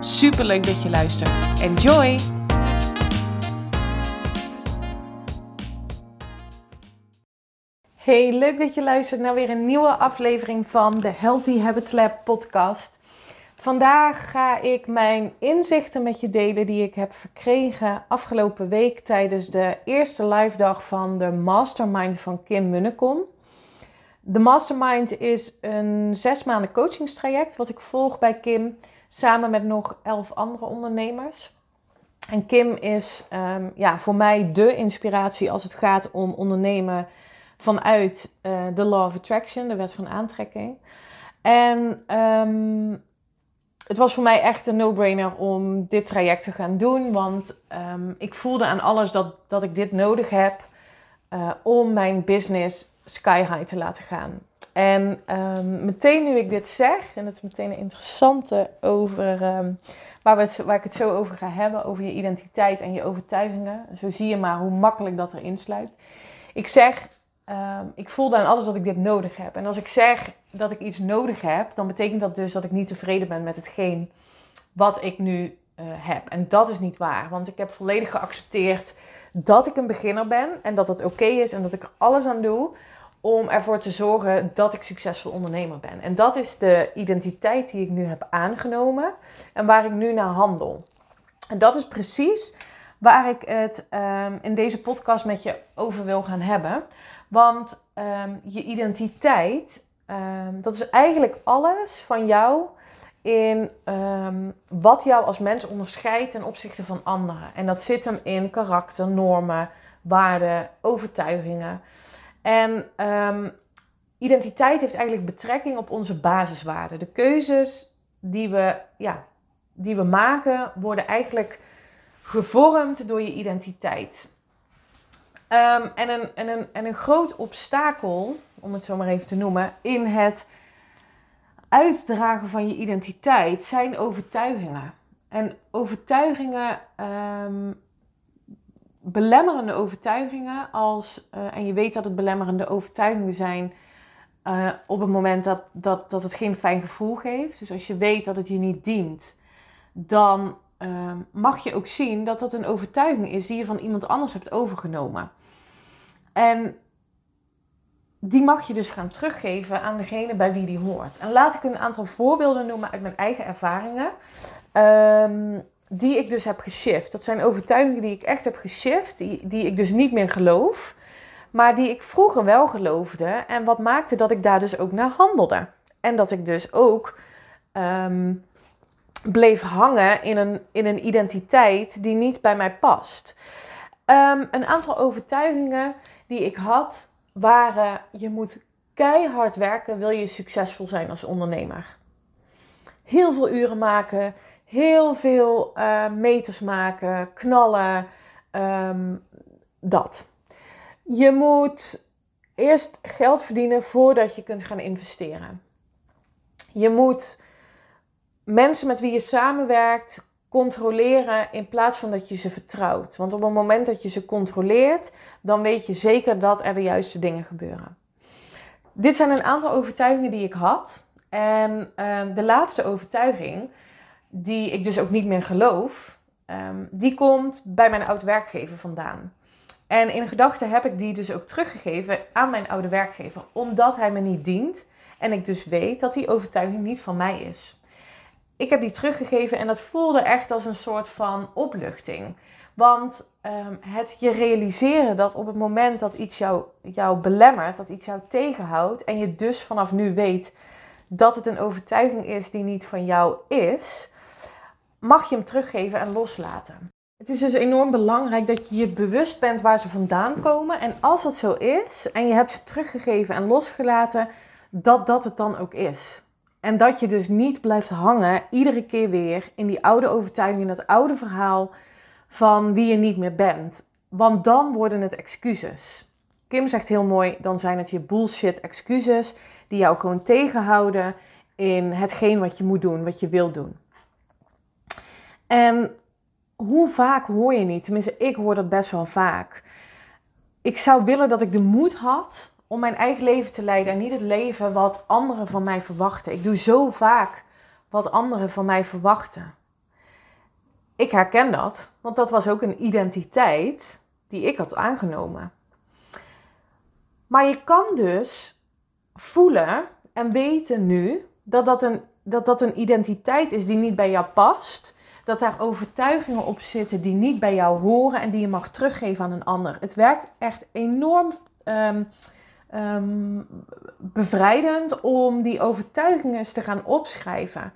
Super leuk dat je luistert. Enjoy! Hey, leuk dat je luistert naar weer een nieuwe aflevering van de Healthy Habits Lab podcast. Vandaag ga ik mijn inzichten met je delen die ik heb verkregen afgelopen week tijdens de eerste live dag van de Mastermind van Kim Munnekom. De Mastermind is een zes maanden coachingstraject wat ik volg bij Kim samen met nog elf andere ondernemers. En Kim is um, ja, voor mij de inspiratie als het gaat om ondernemen vanuit uh, de Law of Attraction, de wet van aantrekking. En um, het was voor mij echt een no-brainer om dit traject te gaan doen. Want um, ik voelde aan alles dat, dat ik dit nodig heb uh, om mijn business sky high te laten gaan. En um, meteen nu ik dit zeg, en dat is meteen een interessante over um, waar, we waar ik het zo over ga hebben, over je identiteit en je overtuigingen. Zo zie je maar hoe makkelijk dat erin sluit. Ik zeg, um, ik voel dan alles dat ik dit nodig heb. En als ik zeg dat ik iets nodig heb, dan betekent dat dus dat ik niet tevreden ben met hetgeen wat ik nu uh, heb. En dat is niet waar, want ik heb volledig geaccepteerd dat ik een beginner ben en dat het oké is en dat ik er alles aan doe om ervoor te zorgen dat ik succesvol ondernemer ben. En dat is de identiteit die ik nu heb aangenomen en waar ik nu naar handel. En dat is precies waar ik het um, in deze podcast met je over wil gaan hebben. Want um, je identiteit, um, dat is eigenlijk alles van jou in wat jou als mens onderscheidt ten opzichte van anderen. En dat zit hem in karakter, normen, waarden, overtuigingen. En um, identiteit heeft eigenlijk betrekking op onze basiswaarden. De keuzes die we, ja, die we maken worden eigenlijk gevormd door je identiteit. Um, en, een, en, een, en een groot obstakel, om het zo maar even te noemen, in het uitdragen van je identiteit zijn overtuigingen. En overtuigingen um, belemmerende overtuigingen als, uh, en je weet dat het belemmerende overtuigingen zijn uh, op het moment dat, dat, dat het geen fijn gevoel geeft. Dus als je weet dat het je niet dient, dan uh, mag je ook zien dat dat een overtuiging is die je van iemand anders hebt overgenomen. En die mag je dus gaan teruggeven aan degene bij wie die hoort. En laat ik een aantal voorbeelden noemen uit mijn eigen ervaringen. Um, die ik dus heb geshift. Dat zijn overtuigingen die ik echt heb geshift, die, die ik dus niet meer geloof, maar die ik vroeger wel geloofde. En wat maakte dat ik daar dus ook naar handelde. En dat ik dus ook um, bleef hangen in een, in een identiteit die niet bij mij past. Um, een aantal overtuigingen die ik had waren: je moet keihard werken, wil je succesvol zijn als ondernemer. Heel veel uren maken, heel veel uh, meters maken, knallen, um, dat. Je moet eerst geld verdienen voordat je kunt gaan investeren. Je moet mensen met wie je samenwerkt controleren in plaats van dat je ze vertrouwt. Want op het moment dat je ze controleert, dan weet je zeker dat er de juiste dingen gebeuren. Dit zijn een aantal overtuigingen die ik had. En uh, de laatste overtuiging die ik dus ook niet meer geloof, um, die komt bij mijn oud werkgever vandaan. En in gedachten heb ik die dus ook teruggegeven aan mijn oude werkgever, omdat hij me niet dient en ik dus weet dat die overtuiging niet van mij is. Ik heb die teruggegeven en dat voelde echt als een soort van opluchting. Want um, het je realiseren dat op het moment dat iets jou, jou belemmert, dat iets jou tegenhoudt en je dus vanaf nu weet dat het een overtuiging is die niet van jou is, mag je hem teruggeven en loslaten. Het is dus enorm belangrijk dat je je bewust bent waar ze vandaan komen. En als dat zo is en je hebt ze teruggegeven en losgelaten, dat dat het dan ook is. En dat je dus niet blijft hangen, iedere keer weer, in die oude overtuiging, in dat oude verhaal van wie je niet meer bent. Want dan worden het excuses. Kim zegt heel mooi, dan zijn het je bullshit excuses die jou gewoon tegenhouden in hetgeen wat je moet doen, wat je wil doen. En hoe vaak hoor je niet, tenminste ik hoor dat best wel vaak. Ik zou willen dat ik de moed had om mijn eigen leven te leiden en niet het leven wat anderen van mij verwachten. Ik doe zo vaak wat anderen van mij verwachten. Ik herken dat, want dat was ook een identiteit die ik had aangenomen. Maar je kan dus voelen en weten nu dat dat een, dat dat een identiteit is die niet bij jou past. Dat daar overtuigingen op zitten die niet bij jou horen en die je mag teruggeven aan een ander. Het werkt echt enorm um, um, bevrijdend om die overtuigingen eens te gaan opschrijven.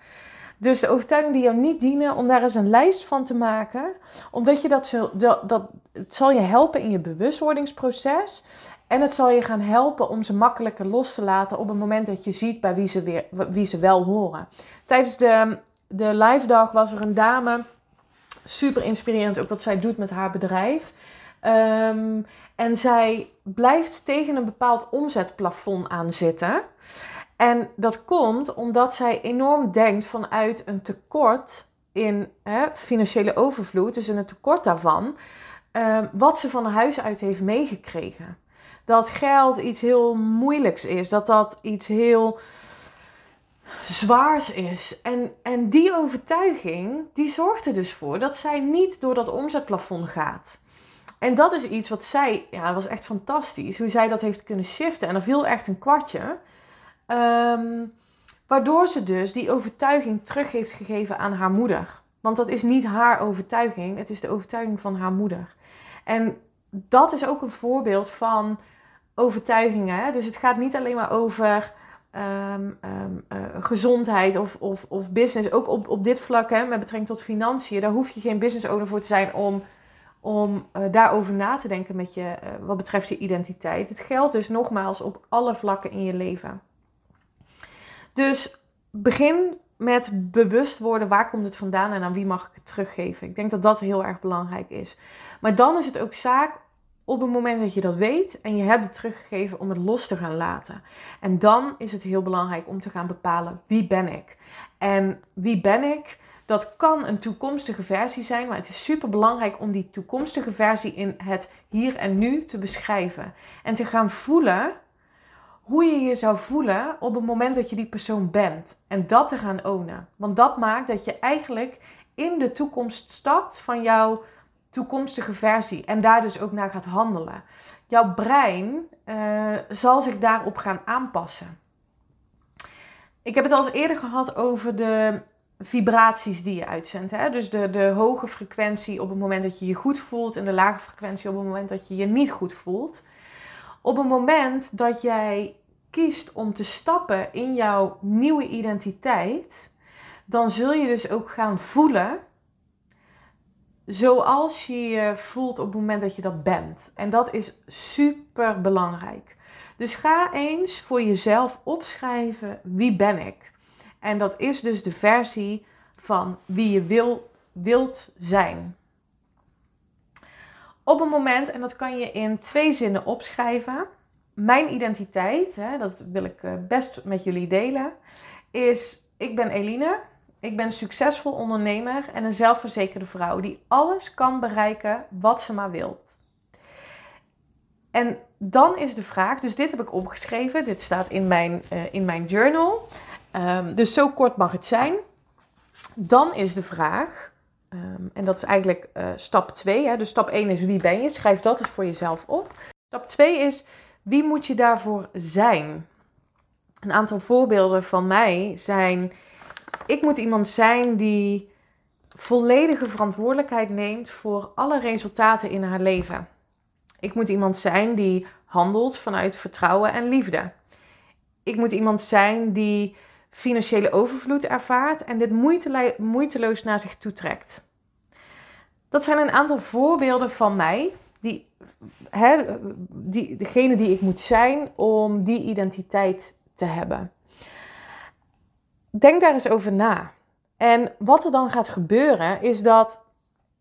Dus de overtuigingen die jou niet dienen, om daar eens een lijst van te maken. Omdat je dat, dat, dat het zal je helpen in je bewustwordingsproces. En het zal je gaan helpen om ze makkelijker los te laten op het moment dat je ziet bij wie ze, weer, wie ze wel horen. Tijdens de, de live dag was er een dame, super inspirerend ook wat zij doet met haar bedrijf. Ehm, en zij blijft tegen een bepaald omzetplafond aan zitten. En dat komt omdat zij enorm denkt vanuit een tekort in hè, financiële overvloed, dus in een tekort daarvan, ehm, wat ze van huis uit heeft meegekregen dat geld iets heel moeilijks is. Dat dat iets heel zwaars is. En, en die overtuiging, die zorgt er dus voor dat zij niet door dat omzetplafond gaat. En dat is iets wat zij, ja, was echt fantastisch, hoe zij dat heeft kunnen shiften. En er viel echt een kwartje. Ehm, waardoor ze dus die overtuiging terug heeft gegeven aan haar moeder. Want dat is niet haar overtuiging, het is de overtuiging van haar moeder. En dat is ook een voorbeeld van overtuigingen. Dus het gaat niet alleen maar over ehm, ehm, eh, gezondheid of, of, of business. Ook op, op dit vlak, hè, met betrekking tot financiën, daar hoef je geen business owner voor te zijn om, om uh, daarover na te denken met je, uh, wat betreft je identiteit. Het geldt dus nogmaals op alle vlakken in je leven. Dus begin met bewust worden waar komt het vandaan en aan wie mag ik het teruggeven. Ik denk dat dat heel erg belangrijk is. Maar dan is het ook zaak op het moment dat je dat weet en je hebt het teruggegeven om het los te gaan laten. En dan is het heel belangrijk om te gaan bepalen wie ben ik. En wie ben ik? Dat kan een toekomstige versie zijn, maar het is super belangrijk om die toekomstige versie in het hier en nu te beschrijven. En te gaan voelen hoe je je zou voelen op het moment dat je die persoon bent. En dat te gaan ownen. Want dat maakt dat je eigenlijk in de toekomst stapt van jouw toekomstige versie en daar dus ook naar gaat handelen. Jouw brein uh, zal zich daarop gaan aanpassen. Ik heb het al eens eerder gehad over de vibraties die je uitzendt. Hè? Dus de, de hoge frequentie op het moment dat je je goed voelt en de lage frequentie op het moment dat je je niet goed voelt. Op het moment dat jij kiest om te stappen in jouw nieuwe identiteit, dan zul je dus ook gaan voelen zoals je je voelt op het moment dat je dat bent. En dat is super belangrijk. Dus ga eens voor jezelf opschrijven wie ben ik. En dat is dus de versie van wie je wil, wilt zijn. Op een moment, en dat kan je in twee zinnen opschrijven. Mijn identiteit, hè, dat wil ik eh, best met jullie delen, is ik ben Eline. Ik ben een succesvol ondernemer en een zelfverzekerde vrouw die alles kan bereiken wat ze maar wilt. En dan is de vraag, dus dit heb ik opgeschreven, dit staat in mijn, uh, in mijn journal. Um, dus zo kort mag het zijn. Dan is de vraag, um, en dat is eigenlijk uh, stap 2, dus stap 1 is wie ben je, schrijf dat eens voor jezelf op. Stap 2 is wie moet je daarvoor zijn? Een aantal voorbeelden van mij zijn ik moet iemand zijn die volledige verantwoordelijkheid neemt voor alle resultaten in haar leven. Ik moet iemand zijn die handelt vanuit vertrouwen en liefde. Ik moet iemand zijn die financiële overvloed ervaart en dit moeiteloos naar zich toe trekt. Dat zijn een aantal voorbeelden van mij, die, hè, die, degene die ik moet zijn om die identiteit te hebben. Denk daar eens over na. En wat er dan gaat gebeuren, is dat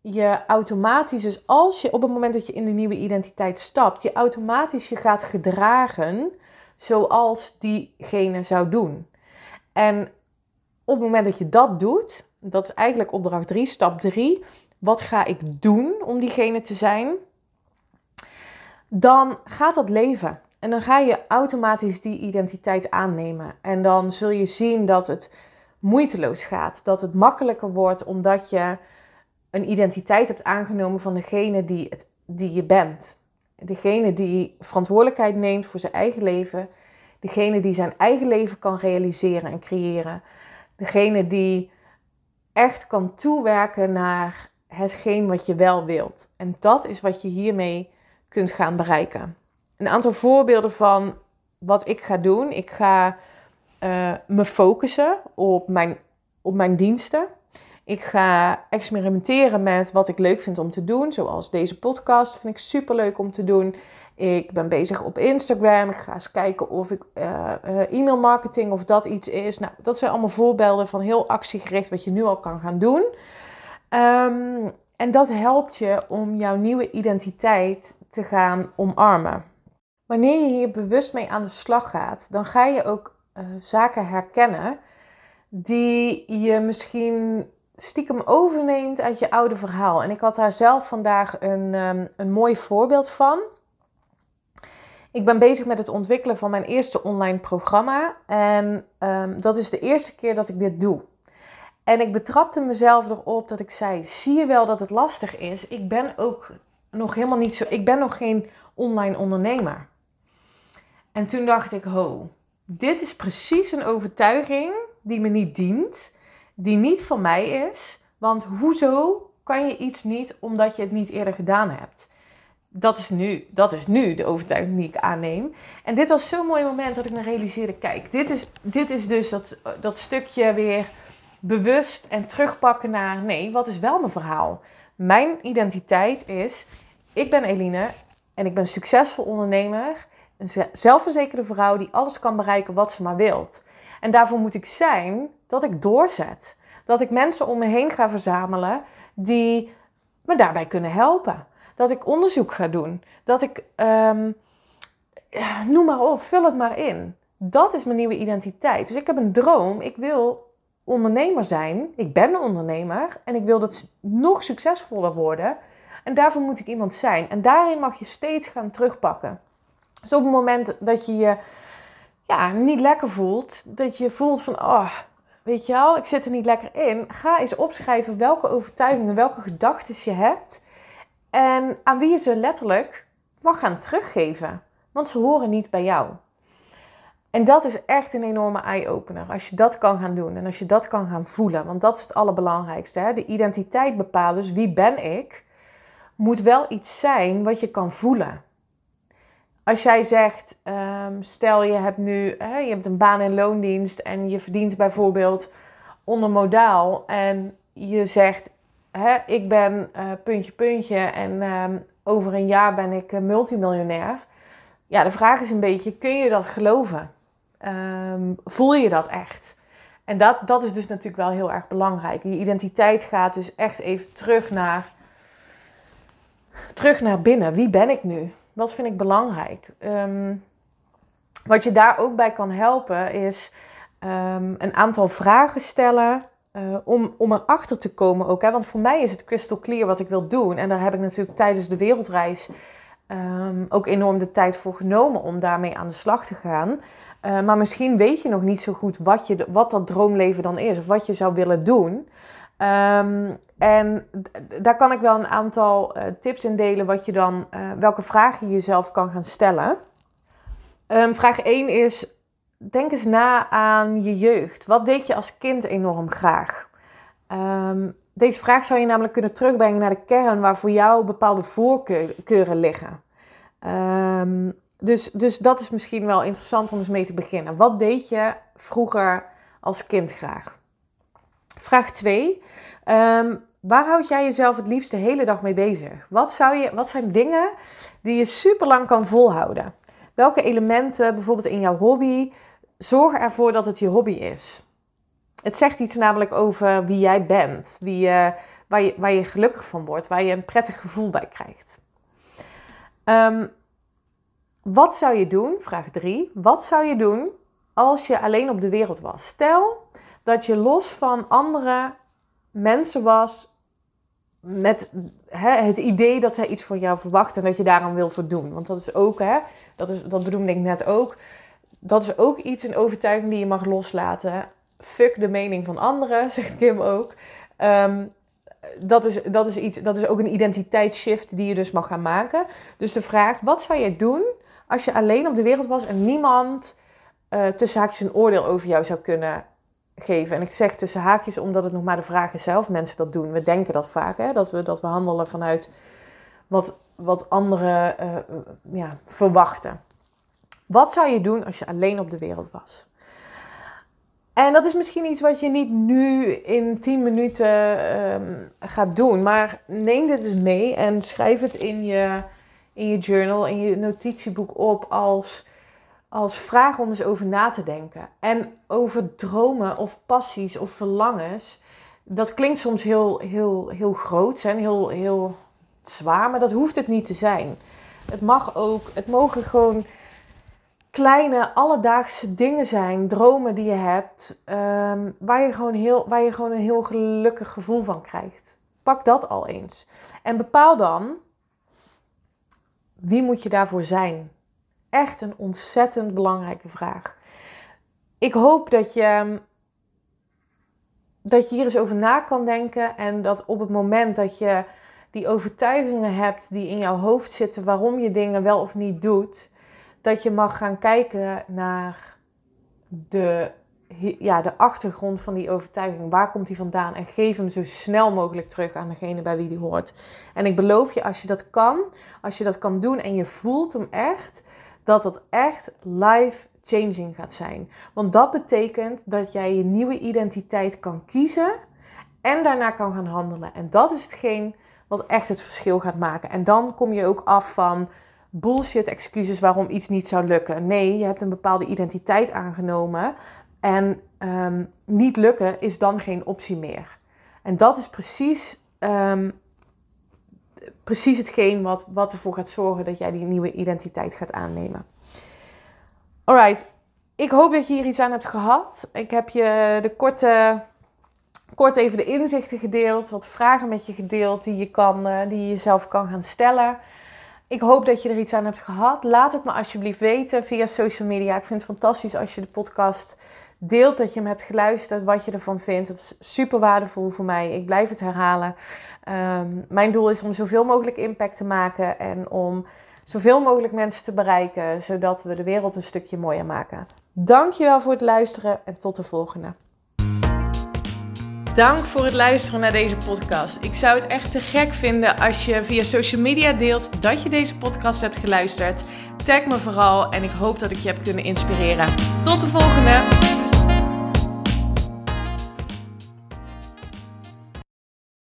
je automatisch, dus als je op het moment dat je in de nieuwe identiteit stapt, je automatisch je gaat gedragen zoals diegene zou doen. En op het moment dat je dat doet, dat is eigenlijk opdracht 3, stap 3, wat ga ik doen om diegene te zijn? Dan gaat dat leven. En dan ga je automatisch die identiteit aannemen. En dan zul je zien dat het moeiteloos gaat. Dat het makkelijker wordt omdat je een identiteit hebt aangenomen van degene die, het, die je bent. Degene die verantwoordelijkheid neemt voor zijn eigen leven. Degene die zijn eigen leven kan realiseren en creëren. Degene die echt kan toewerken naar hetgeen wat je wel wilt. En dat is wat je hiermee kunt gaan bereiken. Een aantal voorbeelden van wat ik ga doen. Ik ga uh, me focussen op mijn, op mijn diensten. Ik ga experimenteren met wat ik leuk vind om te doen. Zoals deze podcast vind ik super leuk om te doen. Ik ben bezig op Instagram. Ik ga eens kijken of ik uh, uh, e-mail marketing of dat iets is. Nou, dat zijn allemaal voorbeelden van heel actiegericht wat je nu al kan gaan doen. Um, en dat helpt je om jouw nieuwe identiteit te gaan omarmen. Wanneer je hier bewust mee aan de slag gaat, dan ga je ook uh, zaken herkennen die je misschien stiekem overneemt uit je oude verhaal. En ik had daar zelf vandaag een, um, een mooi voorbeeld van. Ik ben bezig met het ontwikkelen van mijn eerste online programma. En um, dat is de eerste keer dat ik dit doe. En ik betrapte mezelf erop dat ik zei: zie je wel dat het lastig is? Ik ben ook nog helemaal niet zo. Ik ben nog geen online ondernemer. En toen dacht ik: ho, dit is precies een overtuiging die me niet dient, die niet van mij is. Want hoezo kan je iets niet omdat je het niet eerder gedaan hebt? Dat is nu, dat is nu de overtuiging die ik aanneem. En dit was zo'n mooi moment dat ik me realiseerde: kijk, dit is, dit is dus dat, dat stukje weer bewust en terugpakken naar nee, wat is wel mijn verhaal? Mijn identiteit is: ik ben Eline en ik ben succesvol ondernemer, een zelfverzekerde vrouw die alles kan bereiken wat ze maar wilt. En daarvoor moet ik zijn dat ik doorzet. Dat ik mensen om me heen ga verzamelen die me daarbij kunnen helpen. Dat ik onderzoek ga doen. Dat ik, um, noem maar op, vul het maar in. Dat is mijn nieuwe identiteit. Dus ik heb een droom. Ik wil ondernemer zijn. Ik ben een ondernemer en ik wil dat nog succesvoller worden. En daarvoor moet ik iemand zijn. En daarin mag je steeds gaan terugpakken. Dus op het moment dat je je ja, niet lekker voelt, dat je voelt van, oh, weet je wel, ik zit er niet lekker in. Ga eens opschrijven welke overtuigingen, welke gedachten je hebt. En aan wie je ze letterlijk mag gaan teruggeven. Want ze horen niet bij jou. En dat is echt een enorme eye-opener. Als je dat kan gaan doen en als je dat kan gaan voelen. Want dat is het allerbelangrijkste. Hè? De identiteit bepalen, dus wie ben ik, moet wel iets zijn wat je kan voelen. Als jij zegt, um, stel je hebt nu hè, je hebt een baan in loondienst en je verdient bijvoorbeeld onder modaal. En je zegt, hè, ik ben uh, puntje puntje en um, over een jaar ben ik multimiljonair. Ja, de vraag is een beetje, kun je dat geloven? Um, voel je dat echt? En dat, dat is dus natuurlijk wel heel erg belangrijk. Je identiteit gaat dus echt even terug naar, terug naar binnen. Wie ben ik nu? Wat vind ik belangrijk? Um, wat je daar ook bij kan helpen is um, een aantal vragen stellen. Uh, om, om erachter te komen ook. Hè? Want voor mij is het crystal clear wat ik wil doen. En daar heb ik natuurlijk tijdens de wereldreis um, ook enorm de tijd voor genomen om daarmee aan de slag te gaan. Uh, maar misschien weet je nog niet zo goed wat, je, wat dat droomleven dan is of wat je zou willen doen. En daar kan ik wel een aantal uh, tips in delen, wat je dan, uh, welke vragen je jezelf kan gaan stellen. Um, vraag 1 is: denk eens na aan je jeugd. Wat deed je als kind enorm graag? Um, deze vraag zou je namelijk kunnen terugbrengen naar de kern waar voor jou bepaalde voorkeuren liggen. Um, dus, dus dat is misschien wel interessant om eens mee te beginnen. Wat deed je vroeger als kind graag? Vraag 2. Um, ehm, waar houd jij jezelf het liefst de hele dag mee bezig? Wat, zou je, wat zijn dingen die je super lang kan volhouden? Welke elementen, bijvoorbeeld in jouw hobby, zorgen ervoor dat het je hobby is? het zegt iets namelijk over wie jij bent, wie waar, je, waar je gelukkig van wordt, waar je een prettig gevoel bij krijgt. Ehm, wat zou je doen, vraag 3, wat zou je doen als je alleen op de wereld was? Stel dat je los van andere mensen was met hè, het idee dat zij iets van jou verwachten en dat je daaraan wil voldoen. Want dat is ook, hè, dat, is, dat bedoelde ik net ook, dat is ook iets, een overtuiging die je mag loslaten. Fuck de mening van anderen, zegt Kim ook. Ehm, dat, is, dat, is iets, dat is ook een identiteitsshift die je dus mag gaan maken. Dus de vraag, wat zou je doen als je alleen op de wereld was en niemand uh, tussen haakjes een oordeel over jou zou kunnen geven. En ik zeg tussen haakjes omdat het nog maar de vraag is zelf mensen dat doen. We denken dat vaak, hè? Dat, we, dat we handelen vanuit wat, wat anderen uh, ja, verwachten. Wat zou je doen als je alleen op de wereld was? En dat is misschien iets wat je niet nu in 10 minuten um, gaat doen. Maar neem dit eens mee en schrijf het in je, in je journal, in je notitieboek op als als vraag om eens over na te denken. En over dromen of passies of verlangens. Dat klinkt soms heel, heel, heel groot en heel, heel zwaar, maar dat hoeft het niet te zijn. Het mag ook, het mogen gewoon kleine alledaagse dingen zijn, dromen die je hebt, ehm, waar, je gewoon heel, waar je gewoon een heel gelukkig gevoel van krijgt. Pak dat al eens. En bepaal dan, wie moet je daarvoor zijn? Echt een ontzettend belangrijke vraag. Ik hoop dat je, dat je hier eens over na kan denken en dat op het moment dat je die overtuigingen hebt die in jouw hoofd zitten waarom je dingen wel of niet doet, dat je mag gaan kijken naar de, ja, de achtergrond van die overtuiging. Waar komt die vandaan? En geef hem zo snel mogelijk terug aan degene bij wie die hoort. En ik beloof je, als je dat kan, als je dat kan doen en je voelt hem echt, dat het echt life changing gaat zijn. Want dat betekent dat jij je nieuwe identiteit kan kiezen en daarna kan gaan handelen. En dat is hetgeen wat echt het verschil gaat maken. En dan kom je ook af van bullshit excuses waarom iets niet zou lukken. Nee, je hebt een bepaalde identiteit aangenomen en um, niet lukken is dan geen optie meer. En dat is precies um, precies hetgeen wat, wat ervoor gaat zorgen dat jij die nieuwe identiteit gaat aannemen. Alright, ik hoop dat je hier iets aan hebt gehad. Ik heb je de korte, kort even de inzichten gedeeld, wat vragen met je gedeeld die je, kan, eh, die je jezelf kan gaan stellen. Ik hoop dat je er iets aan hebt gehad. Laat het me alsjeblieft weten via social media. Ik vind het fantastisch als je de podcast deelt, dat je hem hebt geluisterd, wat je ervan vindt. Het is super waardevol voor mij. Ik blijf het herhalen. Ehm, mijn doel is om zoveel mogelijk impact te maken en om zoveel mogelijk mensen te bereiken, zodat we de wereld een stukje mooier maken. Dankjewel voor het luisteren en tot de volgende. Dank voor het luisteren naar deze podcast. Ik zou het echt te gek vinden als je via social media deelt dat je deze podcast hebt geluisterd. Tag me vooral en ik hoop dat ik je heb kunnen inspireren. Tot de volgende!